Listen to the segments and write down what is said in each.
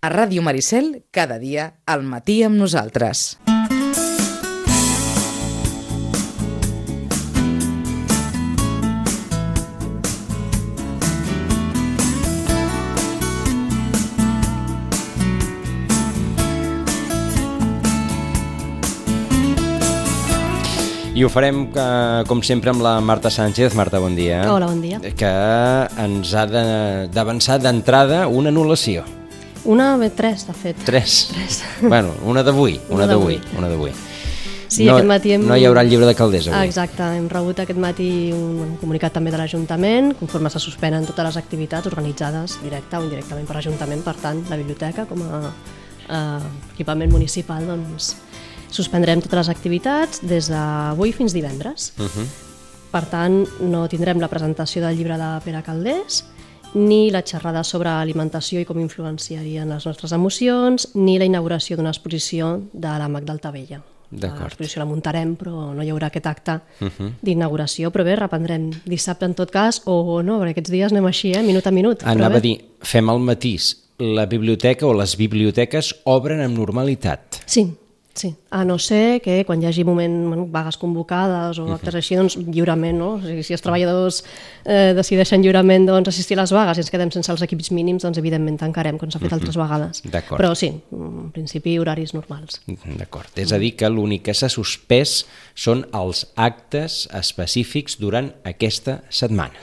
A Ràdio Maricel, cada dia, al matí amb nosaltres. I ho farem, eh, com sempre, amb la Marta Sánchez. Marta, bon dia. Hola, bon dia. Que ens ha d'avançar d'entrada una anul·lació. Una, bé, tres, de fet. Tres. Bueno, una d'avui, una d'avui, una d'avui. Sí, no, aquest matí hem... No hi haurà el llibre de Calders avui. Exacte, hem rebut aquest matí un, un comunicat també de l'Ajuntament, conforme se suspenen totes les activitats organitzades directe o indirectament per l'Ajuntament, per tant, la biblioteca com a eh, equipament municipal, doncs, suspendrem totes les activitats des d'avui fins divendres. Uh -huh. Per tant, no tindrem la presentació del llibre de Pere Caldés, ni la xerrada sobre alimentació i com influenciarien les nostres emocions, ni la inauguració d'una exposició de l'àmac d'Altavella. D'acord. L'exposició la muntarem, però no hi haurà aquest acte uh -huh. d'inauguració. Però bé, reprendrem dissabte en tot cas, o no, perquè aquests dies anem així, eh? minut a minut. però Anava a dir, fem el matís. La biblioteca o les biblioteques obren amb normalitat. Sí, sí. A no ser que quan hi hagi moment, bueno, vagues convocades o actes així, doncs lliurement, no? O sigui, si els treballadors eh, decideixen lliurement doncs, assistir a les vagues i ens quedem sense els equips mínims, doncs evidentment tancarem, com s'ha fet altres vegades. Però sí, en principi horaris normals. D'acord. És a dir, que l'únic que s'ha suspès són els actes específics durant aquesta setmana.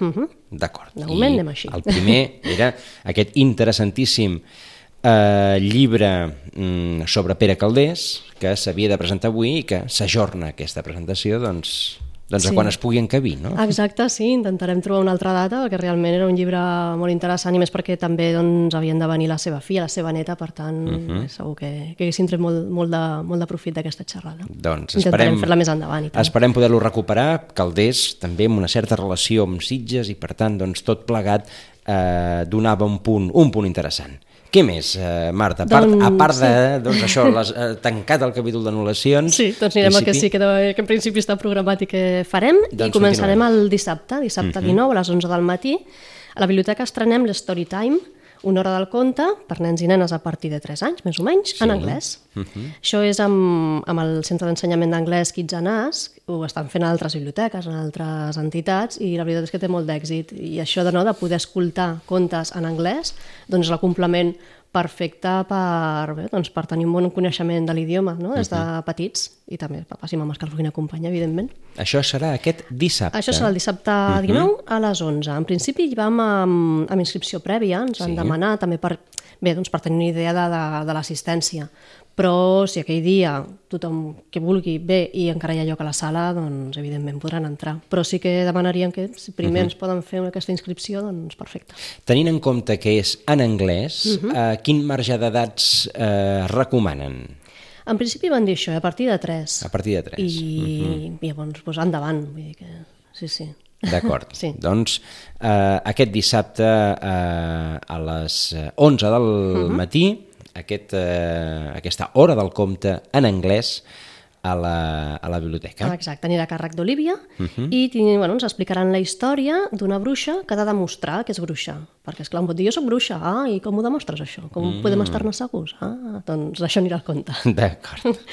D'acord. De moment I anem així. El primer era aquest interessantíssim eh, llibre mm, sobre Pere Caldés, que s'havia de presentar avui i que s'ajorna aquesta presentació doncs, doncs a Sí. quan es pugui encabir, no? Exacte, sí, intentarem trobar una altra data, perquè realment era un llibre molt interessant i més perquè també doncs, havien de venir la seva filla, la seva neta, per tant, uh -huh. segur que, que haguessin tret molt, molt, de, molt de profit d'aquesta xerrada. Doncs Intentarem esperem, fer-la més endavant i tant. esperem poder-lo recuperar. Caldés també amb una certa relació amb Sitges i per tant doncs, tot plegat eh, donava un punt, un punt interessant. Què més, eh, Marta? A part, Doncs, a part de doncs, això, les, eh, tancat el capítol d'anul·lacions... Sí, doncs anirem al que principi- sí que, de, que en principi està programat i que farem Doncs i començarem continuem. el dissabte, dissabte 19 a les 11 del matí. A la biblioteca estrenem l'Story Time, una hora del conte per nens i nenes a partir de 3 anys, més o menys, en anglès. Això és amb, amb el Centre d'Ensenyament d'Anglès Kids and Us, ho estan fent a altres biblioteques, en altres entitats, i la veritat és que té molt d'èxit. I això de, no, de poder escoltar contes en anglès, doncs és el complement perfecte per, bé, doncs per tenir un bon coneixement de l'idioma, no? des de petits, i també papàs i mames que el puguin acompanyar, evidentment. Això serà aquest dissabte. Això serà el dissabte 19 a les 11. En principi hi vam amb, amb inscripció prèvia, ens van Sí. demanar també per, bé, doncs per tenir una idea de, de, de l'assistència. Però si aquell dia tothom que vulgui ve i encara hi ha lloc a la sala, doncs evidentment podran entrar. Però sí que demanaríem que si primer ens poden fer aquesta inscripció, doncs perfecte. Tenint en compte que és en anglès, Mhm. eh, quin marge d'edats eh, recomanen? En principi van dir això, eh, a partir de 3. A partir de 3. I, i llavors, doncs, endavant. Vull dir que... Sí, sí. D'acord. Sí. Doncs eh, aquest dissabte eh, a les eh, 11 del Mhm. matí, aquest, eh, aquesta hora del compte en anglès a la, a la biblioteca. Exacte, anirà a càrrec d'Olivia i tin- bueno, ens explicaran la història d'una bruixa que ha de demostrar que és bruixa. Perquè, esclar, em pot dir, jo soc bruixa, ah, i com ho demostres, això? Com podem estar-ne segurs? Ah, doncs d'això anirà al compte. D'acord.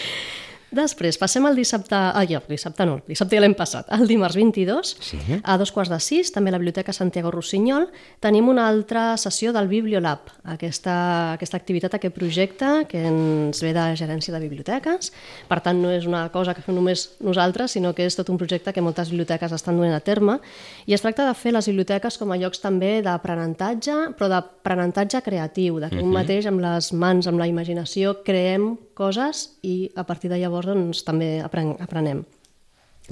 Després, passem al dissabte... Ah, ja, dissabte no, dissabte ja l'hem passat. El dimarts 22, Sí. a dos quarts de sis, també a la Biblioteca Santiago Rossinyol, tenim una altra sessió del Bibliolab, aquesta, aquesta activitat, aquest projecte que ens ve de gerència de biblioteques. Per tant, no és una cosa que fem només nosaltres, sinó que és tot un projecte que moltes biblioteques estan duent a terme. I es tracta de fer les biblioteques com a llocs també d'aprenentatge, però d'aprenentatge creatiu, de que un mateix amb les mans, amb la imaginació, creem coses i a partir de llavors doncs, també apren aprenem.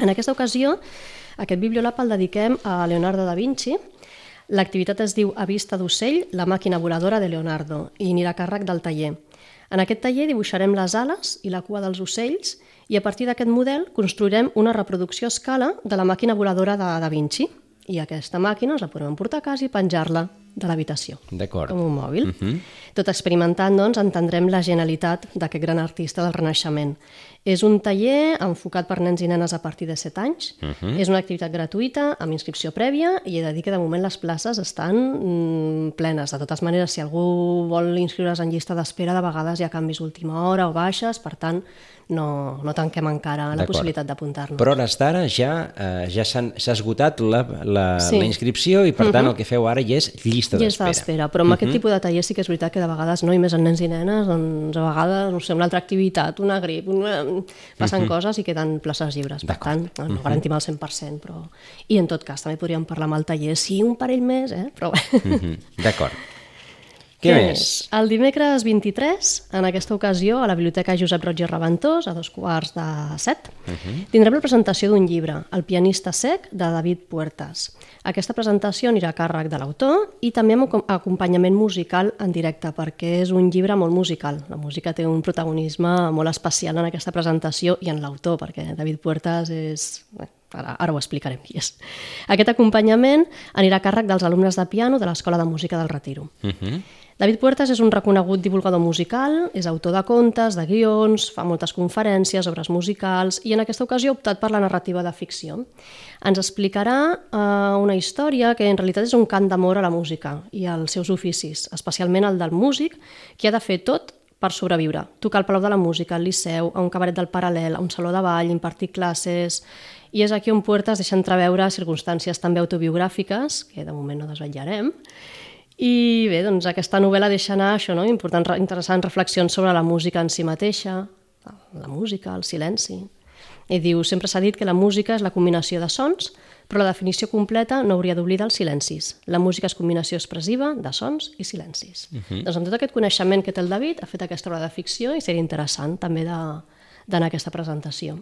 En aquesta ocasió, aquest Bibliolab el dediquem a Leonardo da Vinci. L'activitat es diu A vista d'ocell, la màquina voladora de Leonardo, i anirà a càrrec del taller. En aquest taller dibuixarem les ales i la cua dels ocells i a partir d'aquest model construirem una reproducció a escala de la màquina voladora de Da Vinci. I aquesta màquina ens la podrem emportar a casa i penjar-la de l'habitació D'acord. com un mòbil. Tot experimentant, doncs, entendrem la genialitat d'aquest gran artista del Renaixement. És un taller enfocat per nens i nenes a partir de 7 anys. Uh -huh. És una activitat gratuïta, amb inscripció prèvia, i he de dir que de moment les places estan mm, plenes. De totes maneres, si algú vol inscriure's en llista d'espera, de vegades hi ha canvis última hora o baixes, per tant, no, no tanquem encara la possibilitat d'apuntar-nos. Però hores d'ara ja, eh, ja s'ha esgotat la, la, sí. la inscripció i per tant uh -huh. el que feu ara ja és llista d'espera. Llista d'espera, però amb uh -huh. aquest tipus de taller sí que és veritat que de vegades no, i més en nens i nenes, doncs a vegades, no sé, una altra activitat, una grip, una... passen uh -huh. coses i queden places lliures. Per tant, no, no garantim el 100%, però... I en tot cas, també podríem parlar amb el taller, sí, un parell més, eh? però... Uh -huh. D'acord. Què més? El dimecres 23, en aquesta ocasió, a la Biblioteca Josep Roig i Reventós, a dos quarts de set, uh -huh. tindrem la presentació d'un llibre, El pianista sec, de David Puertas. Aquesta presentació anirà a càrrec de l'autor i també amb acompanyament musical en directe, perquè és un llibre molt musical. La música té un protagonisme molt especial en aquesta presentació i en l'autor, perquè David Puertas és... Bé, ara, ara ho explicarem qui és. Aquest acompanyament anirà a càrrec dels alumnes de piano de l'Escola de Música del Retiro. Uh -huh. David Puertas és un reconegut divulgador musical, és autor de contes, de guions, fa moltes conferències, obres musicals i en aquesta ocasió ha optat per la narrativa de ficció. Ens explicarà eh, una història que en realitat és un cant d'amor a la música i als seus oficis, especialment el del músic, que ha de fer tot per sobreviure. Tocar al Palau de la Música, al Liceu, a un cabaret del Paral·lel, a un saló de ball, impartir classes... I és aquí on Puertas deixa entreveure circumstàncies també autobiogràfiques, que de moment no desvetllarem, i bé, doncs aquesta novel·la deixa anar això, no? Important, interessants reflexions sobre la música en si mateixa, la música, el silenci. I diu, sempre s'ha dit que la música és la combinació de sons, però la definició completa no hauria d'oblidar els silencis. La música és combinació expressiva de sons i silencis. Uh -huh. Doncs amb tot aquest coneixement que té el David, ha fet aquesta obra de ficció i seria interessant també d'anar a aquesta presentació.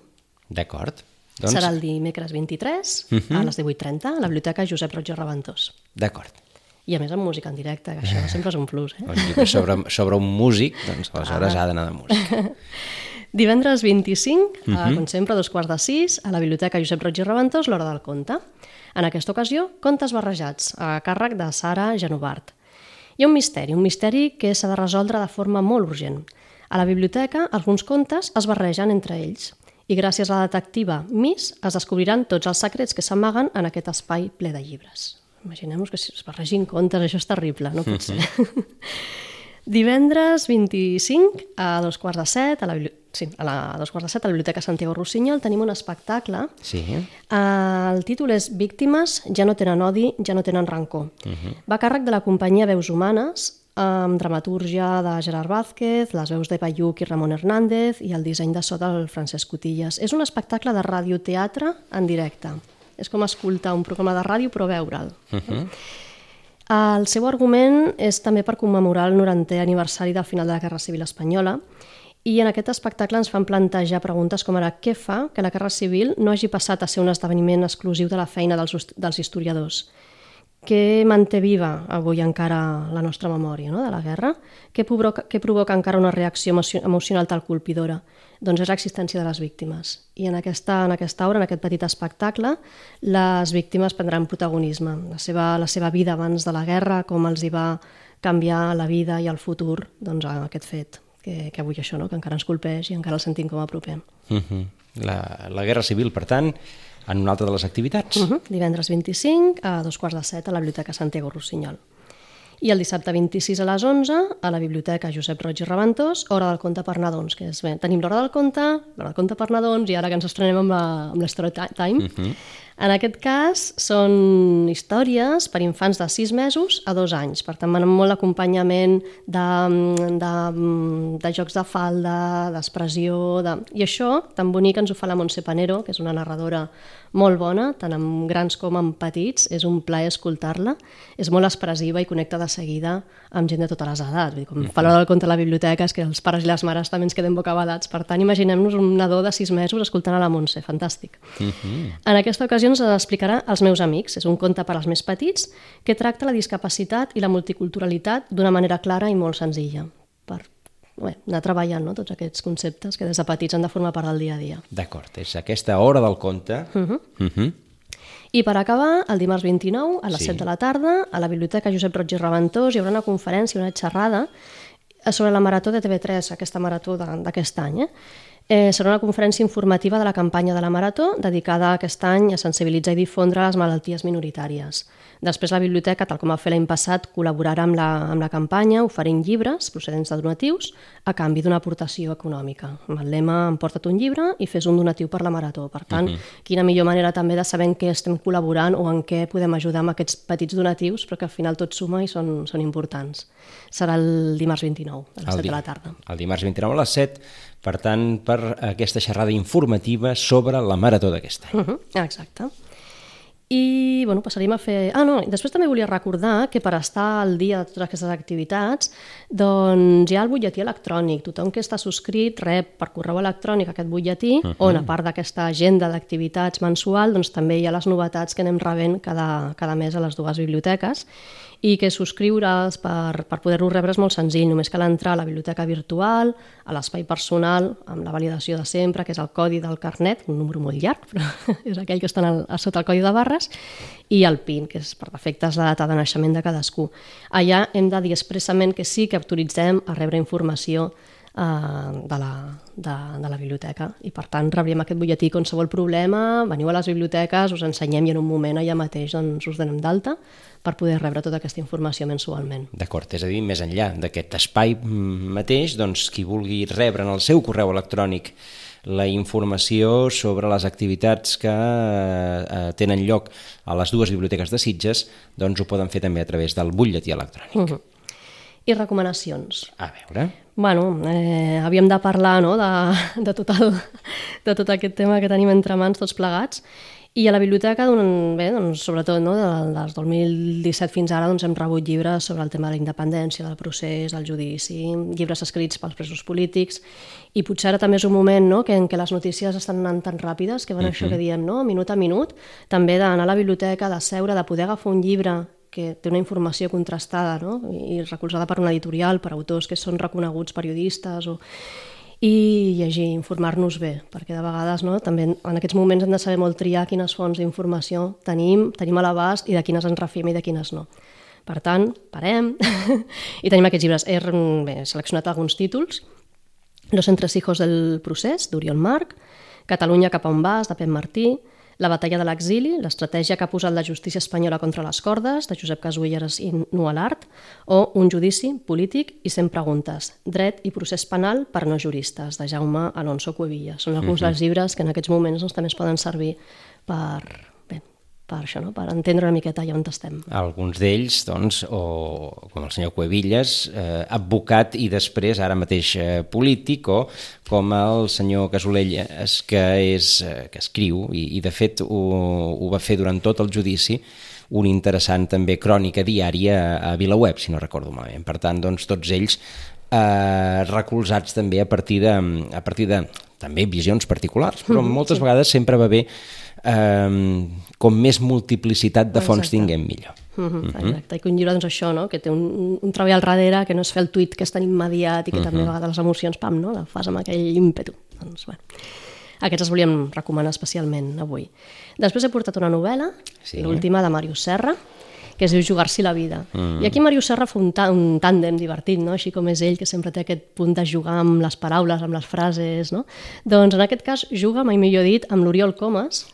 D'acord. Doncs... Serà el dimecres 23 uh -huh. a les 18.30 a la Biblioteca Josep i Reventós. D'acord i a més amb música en directe, que això sempre és un plus. Eh? Llibre sobre, sobre un músic, doncs aleshores ah. ha d'anar de música. Divendres 25, uh -huh. com sempre, a dos quarts de sis, a la Biblioteca Josep Roig i Reventós, l'Hora del Conte. En aquesta ocasió, contes barrejats, a càrrec de Sara Genovart. Hi ha un misteri, un misteri que s'ha de resoldre de forma molt urgent. A la biblioteca, alguns contes es barregen entre ells i gràcies a la detectiva Miss es descobriran tots els secrets que s'amaguen en aquest espai ple de llibres. Imaginem-nos que si es barregin comptes, això és terrible, no pot ser. Divendres 25 a dos quarts de set a la, sí, a, la, a dos quarts de set a la Biblioteca Santiago Rossinyol tenim un espectacle. Sí. Uh, el títol és Víctimes ja no tenen odi, ja no tenen rancor. Uh -huh. Va a càrrec de la companyia Veus Humanes, amb dramatúrgia de Gerard Vázquez, les veus de Bayuc i Ramon Hernández i el disseny de so del Francesc Cotillas. És un espectacle de radioteatre en directe és com escoltar un programa de ràdio però veure'l. Uh -huh. El seu argument és també per commemorar el 90è aniversari del final de la Guerra Civil Espanyola i en aquest espectacle ens fan plantejar preguntes com ara què fa que la Guerra Civil no hagi passat a ser un esdeveniment exclusiu de la feina dels, dels historiadors què manté viva avui encara la nostra memòria no, de la guerra? Què provoca, què provoca encara una reacció emocional tal colpidora? Doncs és l'existència de les víctimes. I en aquesta, en aquesta obra, en aquest petit espectacle, les víctimes prendran protagonisme. La seva, la seva vida abans de la guerra, com els hi va canviar la vida i el futur, doncs a aquest fet, que, que avui això, no? que encara ens colpeix i encara el sentim com a proper. Uh mhm. -huh. la, la Guerra Civil, per tant, en una altra de les activitats. Uh mhm. -huh. Divendres 25 a dos quarts de set a la Biblioteca Santiago Rossinyol. I el dissabte 26 a les 11, a la Biblioteca Josep Roig i Reventós, Hora del conte per nadons, que és bé, tenim l'hora del conte, l'hora del conte per nadons, i ara que ens estrenem amb l'Story Time, uh. -huh. En aquest cas són històries per infants de 6 mesos a 2 anys, per tant, molt l'acompanyament de, de, de jocs de falda, d'expressió, de... i això tan bonic ens ho fa la Montse Panero, que és una narradora molt bona, tant amb grans com amb petits, és un plaer escoltar-la, és molt expressiva i connecta de seguida amb gent de totes les edats. Vull dir, com fa l'hora del conte a la biblioteca, és que els pares i les mares també ens quedem bocabadats. Per tant, imaginem-nos un nadó de sis mesos escoltant a la Montse, fantàstic. Uh mhm. -huh. En aquesta ocasió ens explicarà Els meus amics, és un conte per als més petits que tracta la discapacitat i la multiculturalitat d'una manera clara i molt senzilla, per bé, anar treballant no? tots aquests conceptes que des de petits han de formar part del dia a dia. D'acord, és aquesta hora del conte. Uh -huh. Uh -huh. I per acabar, el dimarts 29, a les Sí. 7 de la tarda, a la Biblioteca Josep Roig i Reventós, hi haurà una conferència, una xerrada sobre la marató de TV3, aquesta marató d'aquest any. Eh? Eh, serà una conferència informativa de la campanya de la Marató dedicada aquest any a sensibilitzar i difondre les malalties minoritàries. Després la biblioteca, tal com va fer l'any passat, col·laborarà amb la, amb la campanya oferint llibres procedents de donatius a canvi d'una aportació econòmica. Amb el lema Emporta't un llibre i fes un donatiu per la Marató. Per tant, uh -huh. quina millor manera també de saber en què estem col·laborant o en què podem ajudar amb aquests petits donatius, però que al final tot suma i són, són importants. Serà el dimarts 29, a les El 7 di- de la tarda. El dimarts 29 a les 7, per tant, per aquesta xerrada informativa sobre la marató d'aquest any. Uh -huh, exacte. I, bueno, passaríem a fer... Ah, no, després també volia recordar que per estar al dia de totes aquestes activitats, doncs hi ha el butlletí electrònic. Tothom que està subscrit rep per correu electrònic aquest butlletí, uh -huh. on a part d'aquesta agenda d'activitats mensual, doncs també hi ha les novetats que anem rebent cada, cada mes a les dues biblioteques i que subscriure's per, per poder-ho rebre és molt senzill. Només cal entrar a la biblioteca virtual, a l'espai personal, amb la validació de sempre, que és el codi del carnet, un número molt llarg, però és aquell que està al, a sota el codi de barres, i el PIN, que és per defecte és la data de naixement de cadascú. Allà hem de dir expressament que sí que autoritzem a rebre informació de, la, de, de la biblioteca i per tant rebríem aquest butlletí qualsevol problema, veniu a les biblioteques, us ensenyem i en un moment allà mateix doncs, us donem d'alta per poder rebre tota aquesta informació mensualment. D'acord, és a dir, més enllà d'aquest espai mm, mateix, doncs qui vulgui rebre en el seu correu electrònic la informació sobre les activitats que eh, tenen lloc a les dues biblioteques de Sitges, doncs ho poden fer també a través del butlletí electrònic. Uh -huh. I recomanacions. A veure... Bueno, eh, havíem de parlar no, de, de, tot el, de tot aquest tema que tenim entre mans tots plegats i a la biblioteca, doncs, bé, doncs, sobretot no, del, del 2017 fins ara, doncs, hem rebut llibres sobre el tema de la independència, del procés, del judici, llibres escrits pels presos polítics, i potser ara també és un moment no, que, en què les notícies estan anant tan ràpides, que van uh -huh. això que diem, no, minut a minut, també d'anar a la biblioteca, de seure, de poder agafar un llibre que té una informació contrastada no? i recolzada per una editorial, per autors que són reconeguts periodistes o i llegir, informar-nos bé, perquè de vegades no, també en aquests moments hem de saber molt triar quines fonts d'informació tenim, tenim a l'abast i de quines ens refiem i de quines no. Per tant, parem i tenim aquests llibres. He bé, seleccionat alguns títols. Los entresijos del procés, d'Oriol Marc, Catalunya cap a on vas, de Pep Martí, la batalla de l'exili, l'estratègia que ha posat la justícia espanyola contra les cordes, de Josep Casuelles i Nualart, o Un judici polític i 100 preguntes, dret i procés penal per no juristes, de Jaume Alonso Cuevilla. Són alguns dels llibres que en aquests moments doncs, també es poden servir per, per això, no? per entendre una miqueta allà on estem. Alguns d'ells, doncs, o com el senyor Cuevillas, eh, advocat i després ara mateix eh, polític, o com el senyor Casolelles, que, és, eh, que escriu, i, i de fet ho, ho va fer durant tot el judici, un interessant també crònica diària a VilaWeb, si no recordo malament. Per tant, doncs, tots ells eh, recolzats també a partir de, a partir de també visions particulars, però moltes sí. vegades sempre va bé eh, com més multiplicitat de fonts Exacte. tinguem millor. Mm -hmm, exacte, i que un llibre doncs això, no? que té un, un treball al darrere, que no és fer el tuit que és tan immediat i que mm -hmm. també a vegades les emocions, pam, no? la fas amb aquell ímpetu. Doncs, bueno, aquests els volíem recomanar especialment avui. Després he portat una novel·la, sí. l'última de Màrius Serra, que es diu Jugar-s'hi la vida. Mm. I aquí Màrius Serra fa un, un tàndem divertit, no? així com és ell, que sempre té aquest punt de jugar amb les paraules, amb les frases. No? Doncs en aquest cas juga, mai millor dit, amb l'Oriol Comas,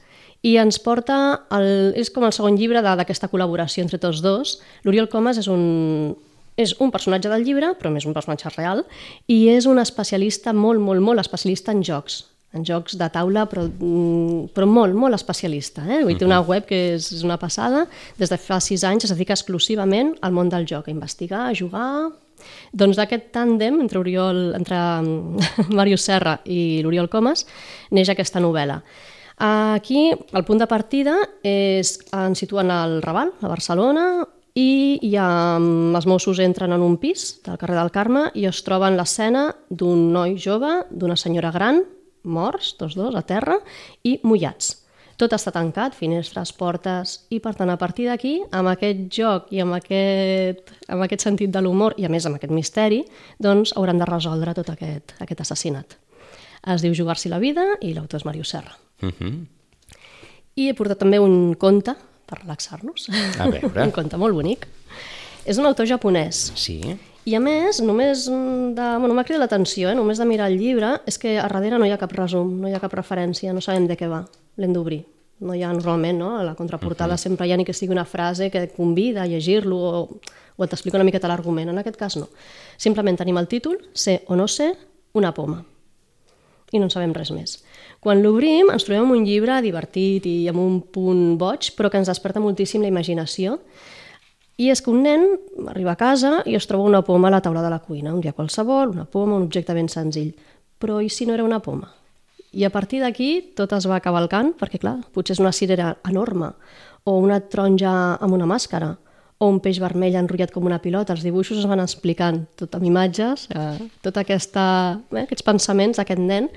i ens porta, el, és com el segon llibre d'aquesta col·laboració entre tots dos. L'Oriol Comas és un, és un personatge del llibre, però més un personatge real, i és un especialista molt, molt, molt especialista en jocs en jocs de taula, però, mm, però molt, molt especialista. Eh? Vull dir, té una web que és, és una passada, des de fa sis anys es dedica exclusivament al món del joc, a investigar, a jugar... Doncs d'aquest tàndem entre, Oriol, entre mm, Màrius Serra i l'Oriol Comas neix aquesta novel·la. Aquí el punt de partida és, ens situen al Raval, a Barcelona, i hi ha, mm, els Mossos entren en un pis del carrer del Carme i es troben l'escena d'un noi jove, d'una senyora gran, morts, tots dos, a terra, i mullats. Tot està tancat, finestres, portes, i per tant, a partir d'aquí, amb aquest joc i amb aquest, amb aquest sentit de l'humor, i a més amb aquest misteri, doncs hauran de resoldre tot aquest, aquest assassinat. Es diu Jugar-s'hi la vida i l'autor és Màrius Serra. Uh -huh. I he portat també un conte per relaxar-nos. A veure. un conte molt bonic. És un autor japonès. Sí? I a més, només de... Bueno, m'ha cridat l'atenció, eh? només de mirar el llibre, és que a darrere no hi ha cap resum, no hi ha cap referència, no sabem de què va. L'hem d'obrir. No hi ha normalment, no? A la contraportada uh -huh. sempre hi ha ni que sigui una frase que et convida a llegir-lo o, o t'explica una miqueta l'argument. En aquest cas no. Simplement tenim el títol, sé o no sé, una poma. I no en sabem res més. Quan l'obrim ens trobem un llibre divertit i amb un punt boig, però que ens desperta moltíssim la imaginació i és que un nen arriba a casa i es troba una poma a la taula de la cuina, un dia qualsevol, una poma, un objecte ben senzill. Però i si no era una poma? I a partir d'aquí tot es va cavalcant, perquè clar, potser és una cirera enorme, o una taronja amb una màscara, o un peix vermell enrotllat com una pilota. Els dibuixos es van explicant, tot amb imatges, eh, tota aquesta, eh, aquests pensaments d'aquest nen,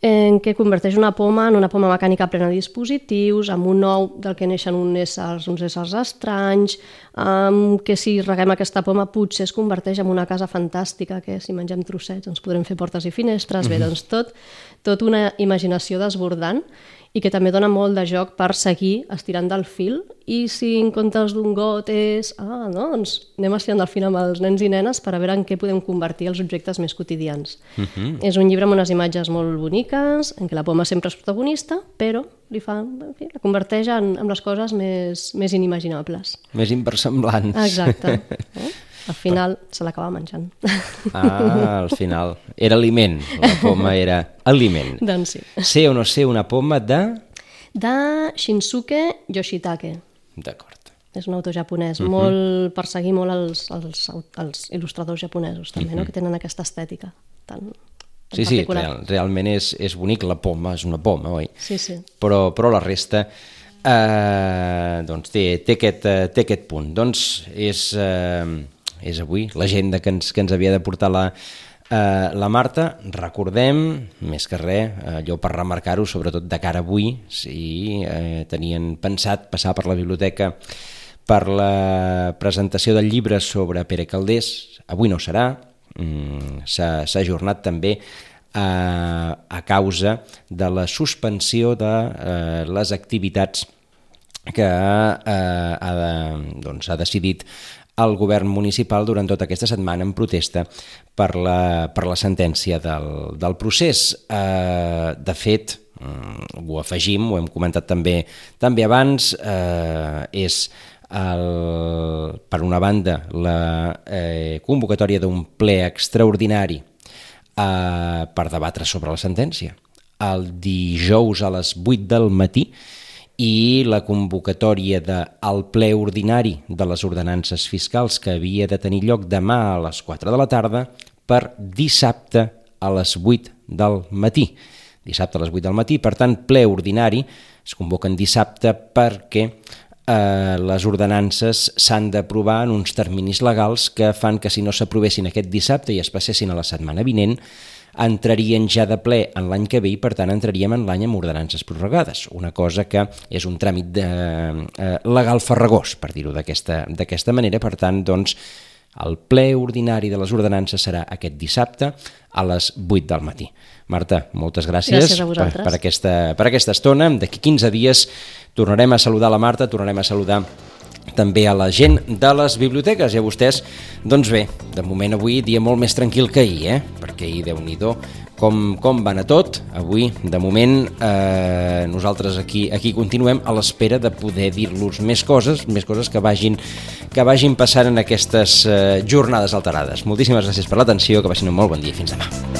en què converteix una poma en una poma mecànica plena de dispositius, amb un ou del que neixen uns éssers, uns éssers estranys, amb que si reguem aquesta poma potser es converteix en una casa fantàstica, que si mengem trossets ens podrem fer portes i finestres, mm -hmm. bé, doncs tot, tot una imaginació desbordant i que també dona molt de joc per seguir estirant del fil i si en comptes d'un got és ah, no, doncs anem estirant del fil amb els nens i nenes per a veure en què podem convertir els objectes més quotidians. Uh mhm. -huh. És un llibre amb unes imatges molt boniques, en què la poma sempre és protagonista, però li fa, en fi, la converteix en, en les coses més, més inimaginables. Més inversemblants. Exacte. Eh? Al final se l'acaba menjant. Ah, al final. Era aliment. La poma era aliment. doncs sí. Sé o no sé una poma de... De Shinsuke Yoshitake. D'acord. És un autor japonès, uh mhm. -huh. molt per seguir molt els, els, els il·lustradors japonesos també, uh -huh. no? Mhm. que tenen aquesta estètica tan, Sí, sí, real, realment és, és bonic, la poma és una poma, oi? Sí, sí. Però, però la resta eh, doncs té, té, aquest, eh, té aquest punt. Doncs és... Eh, és avui l'agenda que ens, que ens havia de portar la, eh, la Marta. Recordem, més que res, allò per remarcar-ho, sobretot de cara avui, si eh, tenien pensat passar per la biblioteca per la presentació del llibre sobre Pere Caldés, avui no serà, mm, s'ha ajornat també a, a causa de la suspensió de eh, les activitats que eh, ha, de, doncs, ha decidit el govern municipal durant tota aquesta setmana en protesta per la, per la sentència del, del procés. Eh, de fet, mm, ho afegim, ho hem comentat també, també abans, eh, és el, per una banda la eh, convocatòria d'un ple extraordinari eh, per debatre sobre la sentència. El dijous a les 8 del matí i la convocatòria del ple ordinari de les ordenances fiscals que havia de tenir lloc demà a les 4 de la tarda per dissabte a les 8 del matí. Dissabte a les 8 del matí, per tant, ple ordinari, es convoquen dissabte perquè eh, les ordenances s'han d'aprovar en uns terminis legals que fan que si no s'aprovessin aquest dissabte i es passessin a la setmana vinent, entrarien ja de ple en l'any que ve i per tant entraríem en l'any amb ordenances prorrogades, una cosa que és un tràmit de, eh, legal farragós, per dir-ho d'aquesta manera, per tant, doncs, el ple ordinari de les ordenances serà aquest dissabte a les 8 del matí. Marta, moltes gràcies, gràcies per, per, aquesta, per aquesta estona. D'aquí 15 dies tornarem a saludar la Marta, tornarem a saludar també a la gent de les biblioteques i a vostès, doncs bé, de moment avui dia molt més tranquil que ahir, eh? perquè ahir, déu nhi com, com van a tot, avui, de moment, eh, nosaltres aquí, aquí continuem a l'espera de poder dir-los més coses, més coses que vagin, que vagin passant en aquestes eh, jornades alterades. Moltíssimes gràcies per l'atenció, que vagin un molt bon dia fins demà.